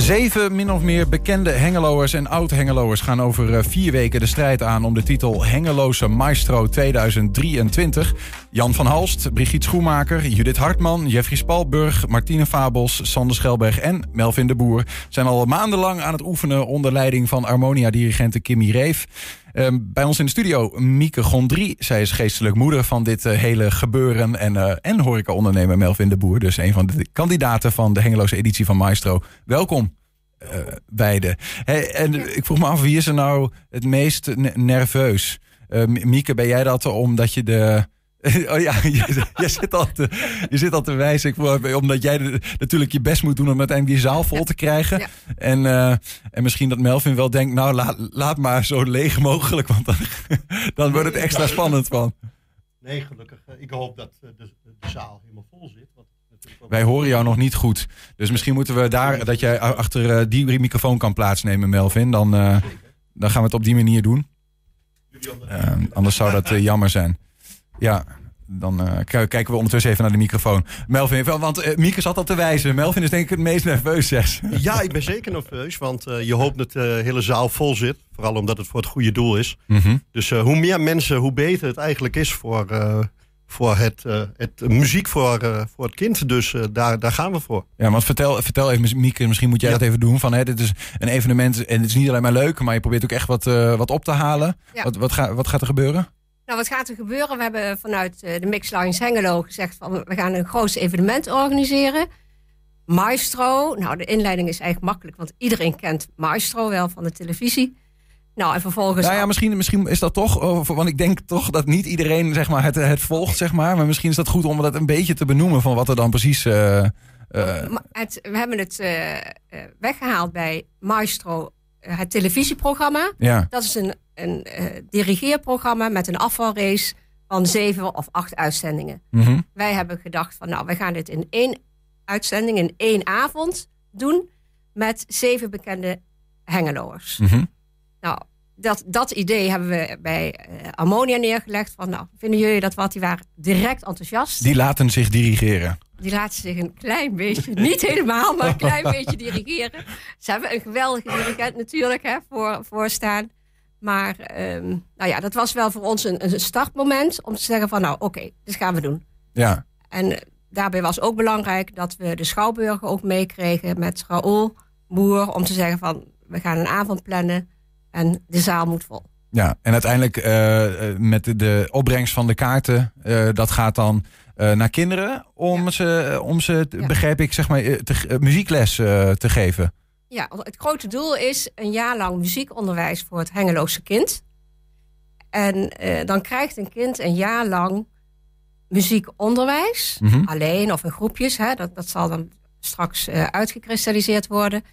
Zeven min of meer bekende Hengeloers en oud-Hengeloers gaan over eh, vier weken de strijd aan om de titel Hengeloze Maestro 2023. Jan van Halst, Brigitte Schoenmaker, Judith Hartman, Jeffrey Spalburg, Martine Fabels, Sander Schelberg en Melvin de Boer zijn al maandenlang aan het oefenen onder leiding van Harmonia-dirigente Kimmy Reef. Ehm, bij ons in de studio Mieke Gondry. Zij is geestelijk moeder van dit eh, hele gebeuren. En, uh, en horeca-ondernemer Melvin de Boer. Dus een van de kandidaten van de Hengeloze editie van Maestro. Welkom. Uh, beide. Hey, en ik vroeg me af, wie is er nou het meest nerveus? Mieke, ben jij dat omdat je de Oh ja, je, je, zit al te, je zit al te wijzen. Ik, omdat jij de, natuurlijk je best moet doen om uiteindelijk die zaal vol te krijgen. En, uh, en misschien dat Melvin wel denkt, nou laat, laat maar zo leeg mogelijk. Want dan, dan wordt het extra spannend van. Nee, gelukkig. Ik hoop dat de, de, de zaal helemaal vol zit. Want Wij horen jou nog niet goed. Dus misschien moeten we daar, dat jij achter die microfoon kan plaatsnemen, Melvin. Dan, uh, dan gaan we het op die manier doen. Uh, anders zou dat jammer zijn. Ja, dan uh, kijken we ondertussen even naar de microfoon. Melvin, want uh, Mieke zat al te wijzen. Melvin is denk ik het meest nerveus, zeg. Ja, ik ben zeker nerveus, want uh, je hoopt dat de hele zaal vol zit. Vooral omdat het voor het goede doel is. Mm -hmm. Dus hoe meer mensen, hoe beter het eigenlijk is voor, voor het, het muziek voor, voor het kind. Dus daar, daar gaan we voor. Ja, want vertel, vertel even, Mieke, misschien moet jij ja. dat even doen. Van, hè, dit is een evenement en het is niet alleen maar leuk, maar je probeert ook echt wat, wat op te halen. Ja. Wat, wat, ga, wat gaat er gebeuren? Nou, wat gaat er gebeuren? We hebben vanuit de Mix Lines Hengelo gezegd van we gaan een groot evenement organiseren. Maestro. Nou, de inleiding is eigenlijk makkelijk, want iedereen kent Maestro wel van de televisie. Nou, en vervolgens. Nou ja, misschien, misschien is dat toch. Want ik denk toch dat niet iedereen zeg maar, het, het volgt, zeg maar. Maar misschien is dat goed om dat een beetje te benoemen van wat er dan precies. Uh, uh... Het, we hebben het uh, weggehaald bij Maestro, het televisieprogramma. Ja. Dat is een een uh, dirigeerprogramma met een afvalrace van zeven of acht uitzendingen. Mm -hmm. Wij hebben gedacht van nou, we gaan dit in één uitzending, in één avond doen met zeven bekende hengeloers. Mm -hmm. Nou, dat, dat idee hebben we bij uh, Ammonia neergelegd. Van nou, vinden jullie dat wat? Die waren direct enthousiast. Die laten zich dirigeren. Die laten zich een klein beetje, niet helemaal, maar een klein beetje dirigeren. Ze hebben een geweldige dirigent natuurlijk hè, voor, voor staan. Maar um, nou ja, dat was wel voor ons een, een startmoment om te zeggen van nou oké, okay, dit gaan we doen. Ja. En daarbij was ook belangrijk dat we de Schouwburger ook meekregen met Raoul Boer. Om te zeggen van we gaan een avond plannen en de zaal moet vol. Ja, en uiteindelijk uh, met de, de opbrengst van de kaarten, uh, dat gaat dan uh, naar kinderen om ja. ze, om ze ja. begrijp ik, zeg maar, te, muziekles te geven. Ja, het grote doel is een jaar lang muziekonderwijs voor het Hengeloze kind. En uh, dan krijgt een kind een jaar lang muziekonderwijs. Mm -hmm. Alleen of in groepjes. Hè, dat, dat zal dan straks uh, uitgekristalliseerd worden.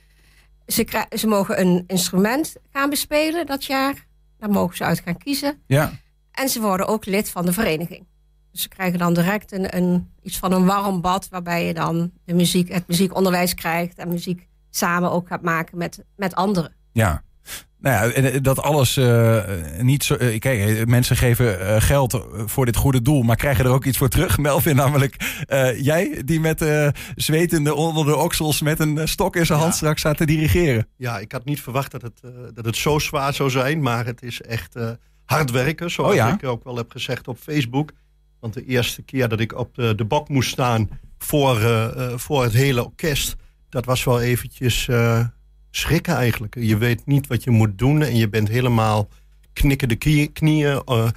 Ze, ze mogen een instrument gaan bespelen dat jaar. Daar mogen ze uit gaan kiezen. Ja. En ze worden ook lid van de vereniging. Dus ze krijgen dan direct een, een, iets van een warm bad... waarbij je dan de muziek, het muziekonderwijs krijgt... en muziek samen ook gaat maken met, met anderen. Ja. Nou ja, dat alles uh, niet zo. Uh, kijk, mensen geven uh, geld voor dit goede doel, maar krijgen er ook iets voor terug. Melvin, namelijk jij, die met zwetende onder de oksels met een stok in zijn hand ja. straks staat te dirigeren. Ja, ik had niet verwacht dat het, dat het zo zwaar zou zijn, maar het is echt hard werken, zoals oh ja? ik ook wel heb gezegd op Facebook. Want de eerste keer dat ik op de, de bak moest staan voor, voor het hele orkest dat was wel eventjes uh, schrikken eigenlijk. Je weet niet wat je moet doen en je bent helemaal knikken de knieën. Uh,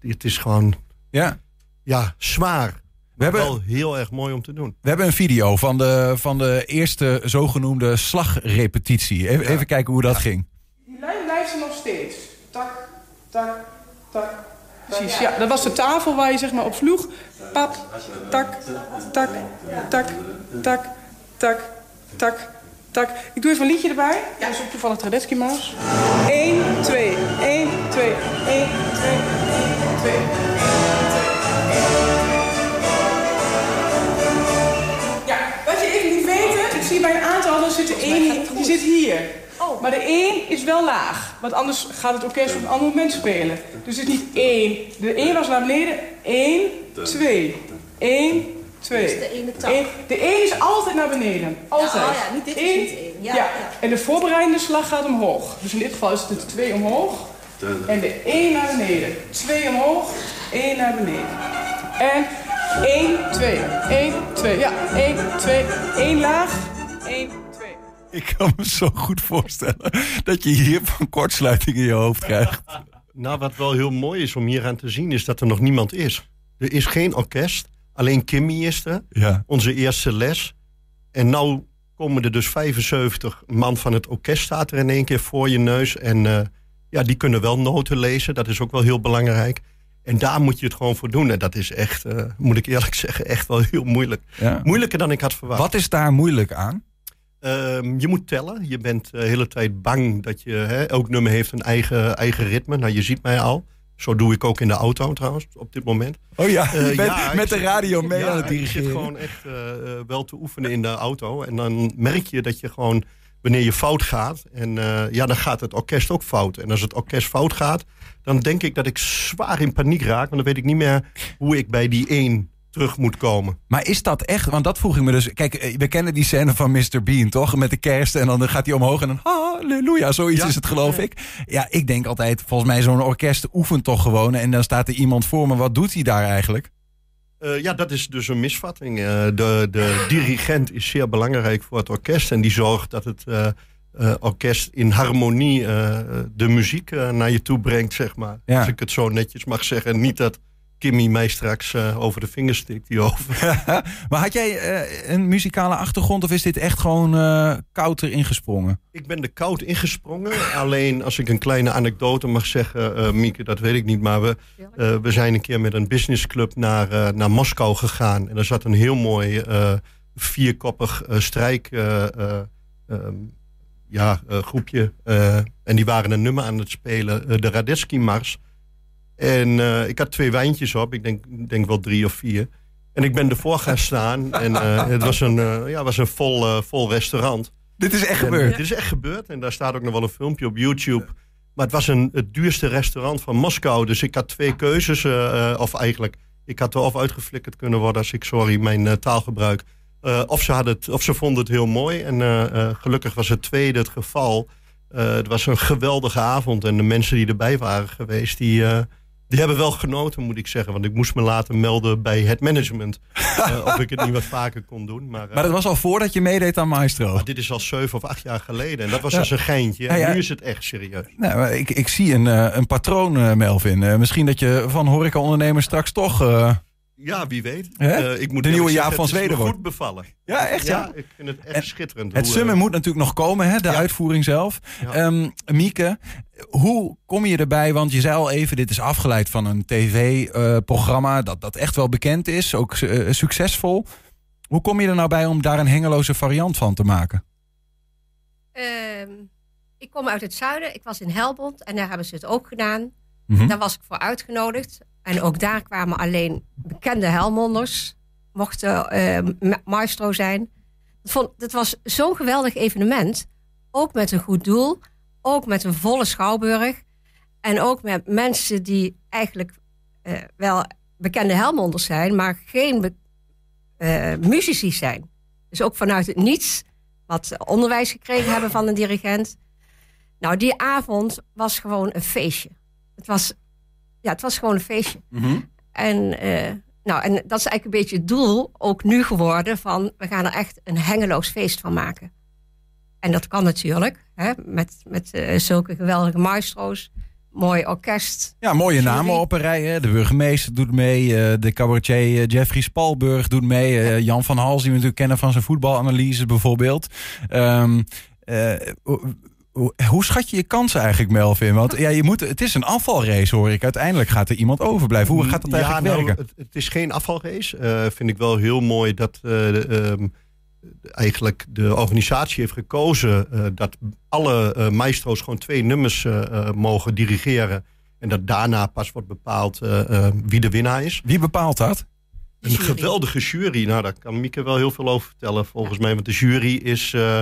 het is gewoon ja. Ja, zwaar. We hebben, wel heel erg mooi om te doen. We hebben een video van de, van de eerste zogenoemde slagrepetitie. Even, ja. even kijken hoe dat ja. ging. Die lijn blijft er nog steeds. Tak, tak, tak. Precies, ja. Dat was de tafel waar je zeg maar op sloeg. Pap, tak, tak, tak, tak, tak, tak, tak. Ik doe even een liedje erbij. Ja. Dat is ook toevallig Tradetsky Maus. 1, 2, 1, 2, 1, 2, 1, 2, 1, 2, Ja, wat je even moet weten, ik zie bij een aantal, er zit er één, die zit hier. Maar de 1 is wel laag, want anders gaat het orkest op een ander moment spelen. Dus het is niet 1. De 1 was naar beneden. 1, 2, 1, twee. Dus de ene tak. Eén- de één is altijd naar beneden. Altijd. oh ja, niet dit is niet één. Ja, Ja, ja. En de voorbereidende slag gaat omhoog. Dus in dit geval is het de twee omhoog. En de één naar beneden. Twee omhoog, één naar beneden. En één, twee. Één, twee. Ja, één, twee. Één laag, één, twee. Ik kan me zo goed voorstellen dat je hier van kortsluiting in je hoofd krijgt. Nou, wat wel heel mooi is om hier aan te zien, is dat er nog niemand is. Er is geen orkest, alleen Kimmy is er, Ja. onze eerste les. En nou komen er dus 75 man van het orkest staat er in één keer voor je neus. En eh, ja, die kunnen wel noten lezen, dat is ook wel heel belangrijk. En daar moet je het gewoon voor doen. En dat is echt, eh, moet ik eerlijk zeggen, echt wel heel moeilijk. ja. Moeilijker dan ik had verwacht. Wat is daar moeilijk aan? Ehm, je moet tellen. Je bent de hele tijd bang dat je... Hè, elk nummer heeft een eigen, eigen ritme. Nou, je ziet mij al. Zo doe ik ook in de auto trouwens, op dit moment. Oh ja, Eh, ja, met de zit- radio mee ja, aan het Ik zit dirigeren. gewoon echt eh, eh, wel te oefenen in de auto. En dan merk je dat je gewoon, wanneer je fout gaat... en ja, dan gaat het orkest ook fout. En als het orkest fout gaat, dan denk ik dat ik zwaar in paniek raak. Want dan weet ik niet meer hoe ik bij die één terug moet komen. Maar is dat echt? Want dat vroeg ik me dus. Kijk, eh, we kennen die scène van Mr. Bean, toch? Met de kerst en dan gaat hij omhoog en dan halleluja, zoiets Ja. is het geloof ik. Ja, ik denk altijd, volgens mij zo'n orkest oefent toch gewoon en dan staat er iemand voor me. Wat doet hij daar eigenlijk? Eh, ja, dat is dus een misvatting. Eh, de, de dirigent is zeer belangrijk voor het orkest. En die zorgt dat het eh, eh, orkest in harmonie eh, de muziek naar je toe brengt, zeg maar. Ja. Als ik het zo netjes mag zeggen. Niet dat Kimmy mij straks eh, over de vingers stikt hierover. maar had jij eh, een muzikale achtergrond of is dit echt gewoon eh koud erin gesprongen? Ik ben de koud ingesprongen. Alleen als ik een kleine anekdote mag zeggen, eh, Mieke, dat weet ik niet. Maar we, eh, we zijn een keer met een businessclub naar, naar Moskou gegaan. En er zat een heel mooi eh, vierkoppig eh, strijk eh, eh, ehm, ja, eh, groepje. eh, en die waren een nummer aan het spelen, de Radetzky-mars. En eh, ik had twee wijntjes op, ik denk, denk wel drie of vier. En ik ben ervoor gaan staan. En eh, het was een, eh, ja, was een vol, vol restaurant. Dit is echt En, gebeurd. Het is echt gebeurd en daar staat ook nog wel een filmpje op YouTube. Maar het was een, het duurste restaurant van Moskou. Dus ik had twee keuzes. of eigenlijk, ik had er of uitgeflikkerd kunnen worden als ik, sorry, mijn taalgebruik. Of, ze hadden het, of ze vonden het heel mooi. En gelukkig was het tweede het geval. Het was een geweldige avond. En de mensen die erbij waren geweest, die, die hebben wel genoten, moet ik zeggen. Want ik moest me laten melden bij het management. eh, of ik het niet wat vaker kon doen. Maar, eh, Maar dat was al voordat je meedeed aan Maestro. maar dit is al zeven of acht jaar geleden. En dat was als een geintje. En Ja, ja. nu is het echt serieus. Nou, maar ik, ik zie een, eh, een patroon, Melvin. Misschien dat je van horecaondernemers straks toch... eh, Ja, wie weet. Eh, ik moet De nieuwe zeggen, van Zweden wordt. goed bevallen. Ja, echt, ja? Ja, ik vind het echt En schitterend. Het hoe, summen eh, moet natuurlijk nog komen, hè? de Ja. uitvoering zelf. Ja. Ehm, Mieke, hoe kom je erbij? Want je zei al even, dit is afgeleid van een tv-programma dat, dat echt wel bekend is, ook eh, succesvol. Hoe kom je er nou bij om daar een hengeloze variant van te maken? Ehm, ik kom uit het zuiden. Ik was in Helbond en daar hebben ze het ook gedaan. Mhm. Daar was ik voor uitgenodigd. En ook daar kwamen alleen bekende Helmonders. Mochten eh, ma- maestro zijn. Dat, vond, dat was zo'n geweldig evenement. Ook met een goed doel. Ook met een volle schouwburg. En ook met mensen die eigenlijk eh, wel bekende Helmonders zijn. Maar geen eh, muzici zijn. Dus ook vanuit het niets. Wat onderwijs gekregen hebben van een dirigent. Nou, die avond was gewoon een feestje. Het was, ja, het was gewoon een feestje. Mhm. En, eh, nou, en dat is eigenlijk een beetje het doel, ook nu geworden, van we gaan er echt een hengeloos feest van maken. En dat kan natuurlijk, hè, met, met eh, zulke geweldige maestro's, mooi orkest. Ja, mooie Jury. namen op een rij. Hè? De burgemeester doet mee. eh, de cabaretier Jeffrey Spalburg doet mee. Jan van Hals, die we natuurlijk kennen van zijn voetbalanalyse bijvoorbeeld. Ehm, eh, hoe- schat je je kansen eigenlijk, Melvin? Want ja, je moet, het is een afvalrace, hoor ik. Uiteindelijk gaat er iemand overblijven. Hoe gaat dat eigenlijk ja, nou, werken? Het, het is geen afvalrace. Eh vind ik wel heel mooi dat eh, de, ehm, eigenlijk de organisatie heeft gekozen eh, dat alle eh, maestro's gewoon twee nummers mogen dirigeren. En dat daarna pas wordt bepaald wie de winnaar is. Wie bepaalt dat? Een Jury. geweldige jury. Nou, daar kan Mieke wel heel veel over vertellen, volgens mij. Want de jury is, eh,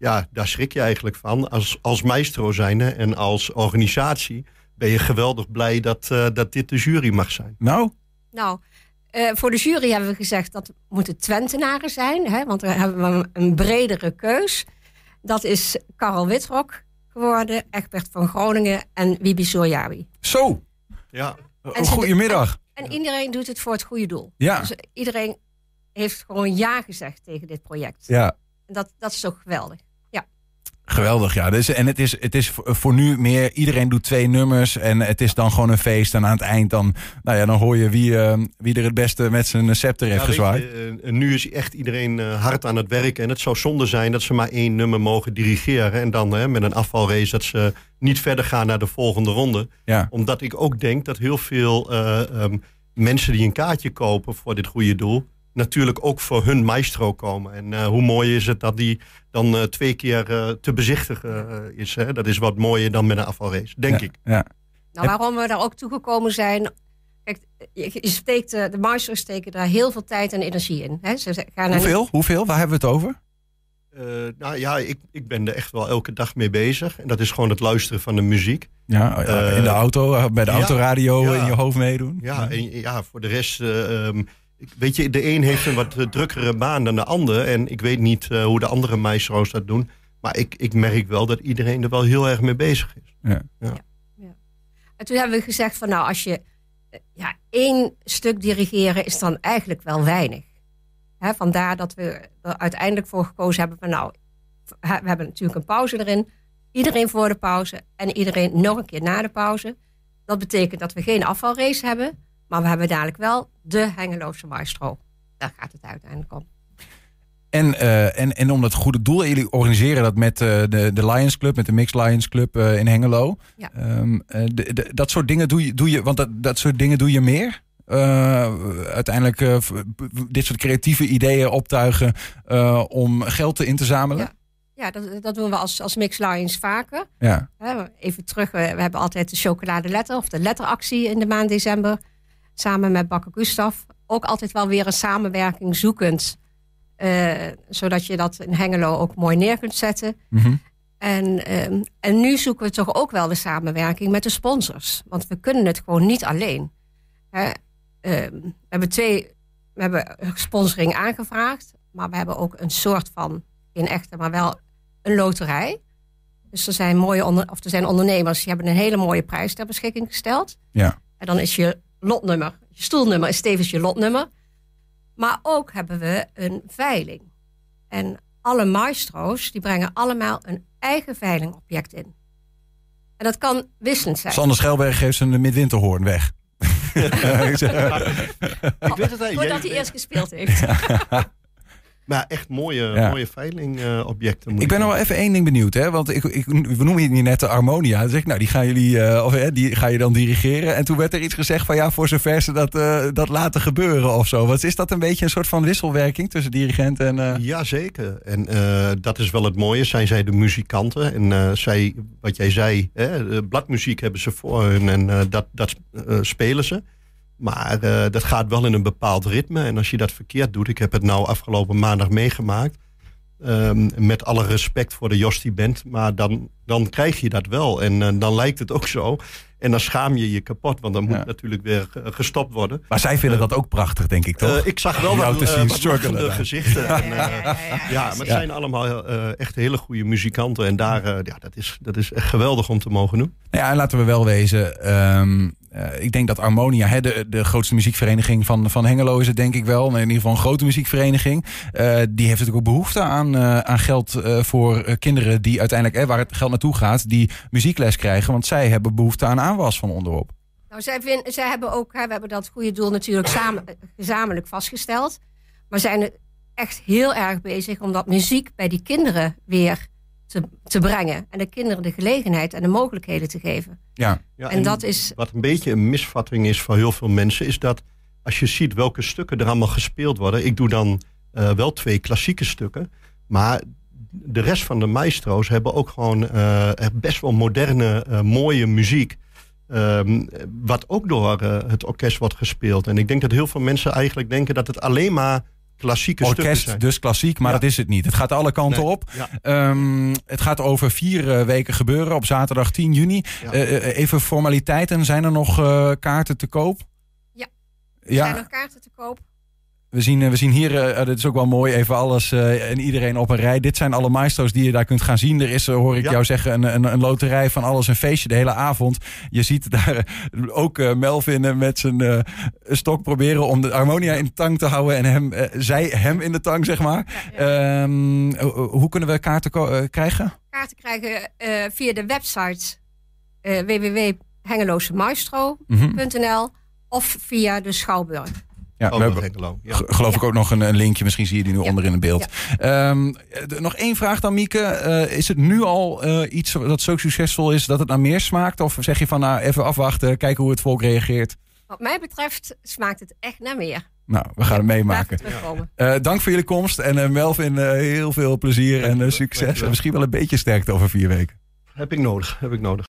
ja, daar schrik je eigenlijk van. Als, als maestro zijnde en als organisatie ben je geweldig blij dat, eh, dat dit de jury mag zijn. Nou, Nou, eh, voor de jury hebben we gezegd dat moeten Twentenaren zijn. Hè, want dan hebben we een bredere keus. Dat is Karel Witrok geworden, Egbert van Groningen en Wibi Sojawi. Zo, Ja, En goedemiddag. En iedereen doet het voor het goede doel. Ja, Dus iedereen heeft gewoon ja gezegd tegen dit project. ja. En dat, dat is toch geweldig. Geweldig, ja. Dus, en het is, het is voor nu meer, iedereen doet twee nummers en het is dan gewoon een feest. En aan het eind dan, nou ja, dan hoor je wie, eh, wie er het beste met zijn scepter heeft Ja, gezwaaid. je, eh, nu is echt iedereen eh, hard aan het werken. En het zou zonde zijn dat ze maar één nummer mogen dirigeren. En dan eh, met een afvalrace dat ze niet verder gaan naar de volgende ronde. Ja, Omdat ik ook denk dat heel veel eh, ehm, mensen die een kaartje kopen voor dit goede doel... natuurlijk ook voor hun maestro komen. En eh, hoe mooi is het dat die dan eh, twee keer eh, te bezichtigen is. Hè? Dat is wat mooier dan met een afvalrace, denk ja, ik. Ja. Nou, waarom we daar ook toegekomen zijn. Kijk, je, steekt, de maestros steken daar heel veel tijd en energie in. Hè? Ze gaan naar- Hoeveel? Hoeveel? Waar hebben we het over? Eh, nou ja, ik, ik ben er echt wel elke dag mee bezig. En dat is gewoon het luisteren van de muziek. Ja, in de auto, bij de ja, autoradio ja. in je hoofd meedoen. Ja, en ja, voor de rest. eh, ehm, weet je, de een heeft een wat eh, drukkere baan dan de ander. En ik weet niet eh, hoe de andere maestro's dat doen. Maar ik, ik merk wel dat iedereen er wel heel erg mee bezig is. En toen hebben we gezegd van nou, als je eh, ja, één stuk dirigeren is dan eigenlijk wel weinig. Hè, vandaar dat we er uiteindelijk voor gekozen hebben van nou, we hebben natuurlijk een pauze erin. Iedereen voor de pauze en iedereen nog een keer na de pauze. Dat betekent dat we geen afvalrace hebben, maar we hebben dadelijk wel de Hengeloze Maestro. Daar gaat het uiteindelijk om. En, eh, en, en om dat goede doel, jullie organiseren dat met eh, de, de Lions Club, met de Mixed Lions Club eh, in Hengelo. Ja. Ehm, eh, de- de- dat soort dingen doe je, doe je want dat, dat soort dingen doe je meer. Uiteindelijk dit soort creatieve ideeën optuigen om geld te in te zamelen. Ja. Ja, dat, dat doen we als, als Mix Lions vaker. Ja. Even terug, we, we hebben altijd de chocoladeletter of de letteractie in de maand december. Samen met Bakker Gustav. Ook altijd wel weer een samenwerking zoekend. eh, zodat je dat in Hengelo ook mooi neer kunt zetten. Mhm. En, ehm, en nu zoeken we toch ook wel de samenwerking met de sponsors. Want we kunnen het gewoon niet alleen. Hè, ehm, we hebben twee, we hebben sponsoring aangevraagd. Maar we hebben ook een soort van, geen echte, maar wel een loterij. Dus er zijn, mooie onder, of er zijn ondernemers die hebben een hele mooie prijs ter beschikking gesteld. Ja. En dan is je lotnummer, je stoelnummer is tevens je lotnummer. Maar ook hebben we een veiling. En alle maestro's die brengen allemaal een eigen veilingobject in. En dat kan wisselend zijn. Sander Schelberg geeft zijn midwinterhoorn weg. Ik weet het. Voordat hij eerst gespeeld heeft. Maar echt mooie, Ja. mooie veilingobjecten. Ik ben nog wel even één ding benieuwd, hè? Want ik, ik, we noemen hier net de Harmonia. Dan zeg ik, nou, die gaan jullie, eh, of hè, die ga je dan dirigeren. En toen werd er iets gezegd van ja, voor zover ze dat, eh, dat laten gebeuren of zo. Wat is dat een beetje een soort van wisselwerking tussen dirigent en. eh, Jazeker. En eh, dat is wel het mooie. Zijn zij de muzikanten? En zij, wat jij zei, hè, bladmuziek hebben ze voor hun en dat, dat spelen ze. Maar eh, dat gaat wel in een bepaald ritme. En als je dat verkeerd doet, ik heb het nou afgelopen maandag meegemaakt. ehm, met alle respect voor de Jostie Band. Maar dan, dan krijg je dat wel. En eh, dan lijkt het ook zo. En dan schaam je je kapot. Want dan moet Ja. natuurlijk weer eh, gestopt worden. Maar zij vinden dat ook prachtig, denk ik, toch? Eh, ik zag wel wat, te eh, wat gezichten. En, eh, ja, ja. ja, maar het zijn allemaal eh, echt hele goede muzikanten. En daar, eh, ja, dat, is, dat is echt geweldig om te mogen doen. Nou ja, en laten we wel wezen. ehm, eh, ik denk dat Harmonia, hè, de, de grootste muziekvereniging van, van Hengelo is het denk ik wel. In ieder geval een grote muziekvereniging. Eh, die heeft natuurlijk ook behoefte aan, eh, aan geld voor kinderen die uiteindelijk, eh, waar het geld naartoe gaat, die muziekles krijgen. Want zij hebben behoefte aan aanwas van onderop. Nou, zij, vind, zij hebben ook, hè, we hebben dat goede doel natuurlijk samen, gezamenlijk vastgesteld. Maar zijn echt heel erg bezig om dat muziek bij die kinderen weer te, te brengen. En de kinderen de gelegenheid en de mogelijkheden te geven. Ja, Ja, En dat is- Wat een beetje een misvatting is voor heel veel mensen... is dat als je ziet welke stukken er allemaal gespeeld worden... ik doe dan eh, wel twee klassieke stukken... maar de rest van de maestro's hebben ook gewoon eh, best wel moderne, eh, mooie muziek... ehm, wat ook door het orkest wordt gespeeld. En ik denk dat heel veel mensen eigenlijk denken... dat het alleen maar klassieke stukken orkest, zijn. dus klassiek, maar Ja. dat is het niet. Het gaat alle kanten Nee, op. ja. Ehm, het gaat over vier eh, weken gebeuren op zaterdag 10 juni. Ja. Eh, eh, even formaliteiten, zijn er nog eh, kaarten te koop? Ja. Er Ja. zijn nog kaarten te koop. We zien, eh, we zien hier, eh, dit is ook wel mooi, even alles eh, en iedereen op een rij. Dit zijn alle maestro's die je daar kunt gaan zien. Er is, eh, hoor ik Ja. jou zeggen, een, een, een loterij van alles, een feestje de hele avond. Je ziet daar eh, ook eh, Melvin eh, met zijn eh, stok proberen om de harmonia in de tang te houden. En hem, eh, zij hem in de tang, zeg maar. Ehm, ho- hoe kunnen we kaarten ko- eh, krijgen? Kaarten krijgen eh, via de website eh www.hengelosemaestro.nl Mhm. of via de Schouwburg. Ja, we hebben, Hengelo. Ja. G- Geloof ik ook nog een, een linkje. Misschien zie je die nu onder in het beeld. Ehm, nog één vraag dan, Mieke. Eh, is het nu al eh, iets dat zo succesvol is dat het naar meer smaakt? Of zeg je van nou even afwachten, kijken hoe het volk reageert? Wat mij betreft smaakt het echt naar meer. Nou, we gaan het meemaken. Eh, dank voor jullie komst. En Melvin, eh, heel veel plezier en succes. Dankjewel. En misschien wel een beetje sterkte over vier weken. Heb ik nodig. Heb ik nodig.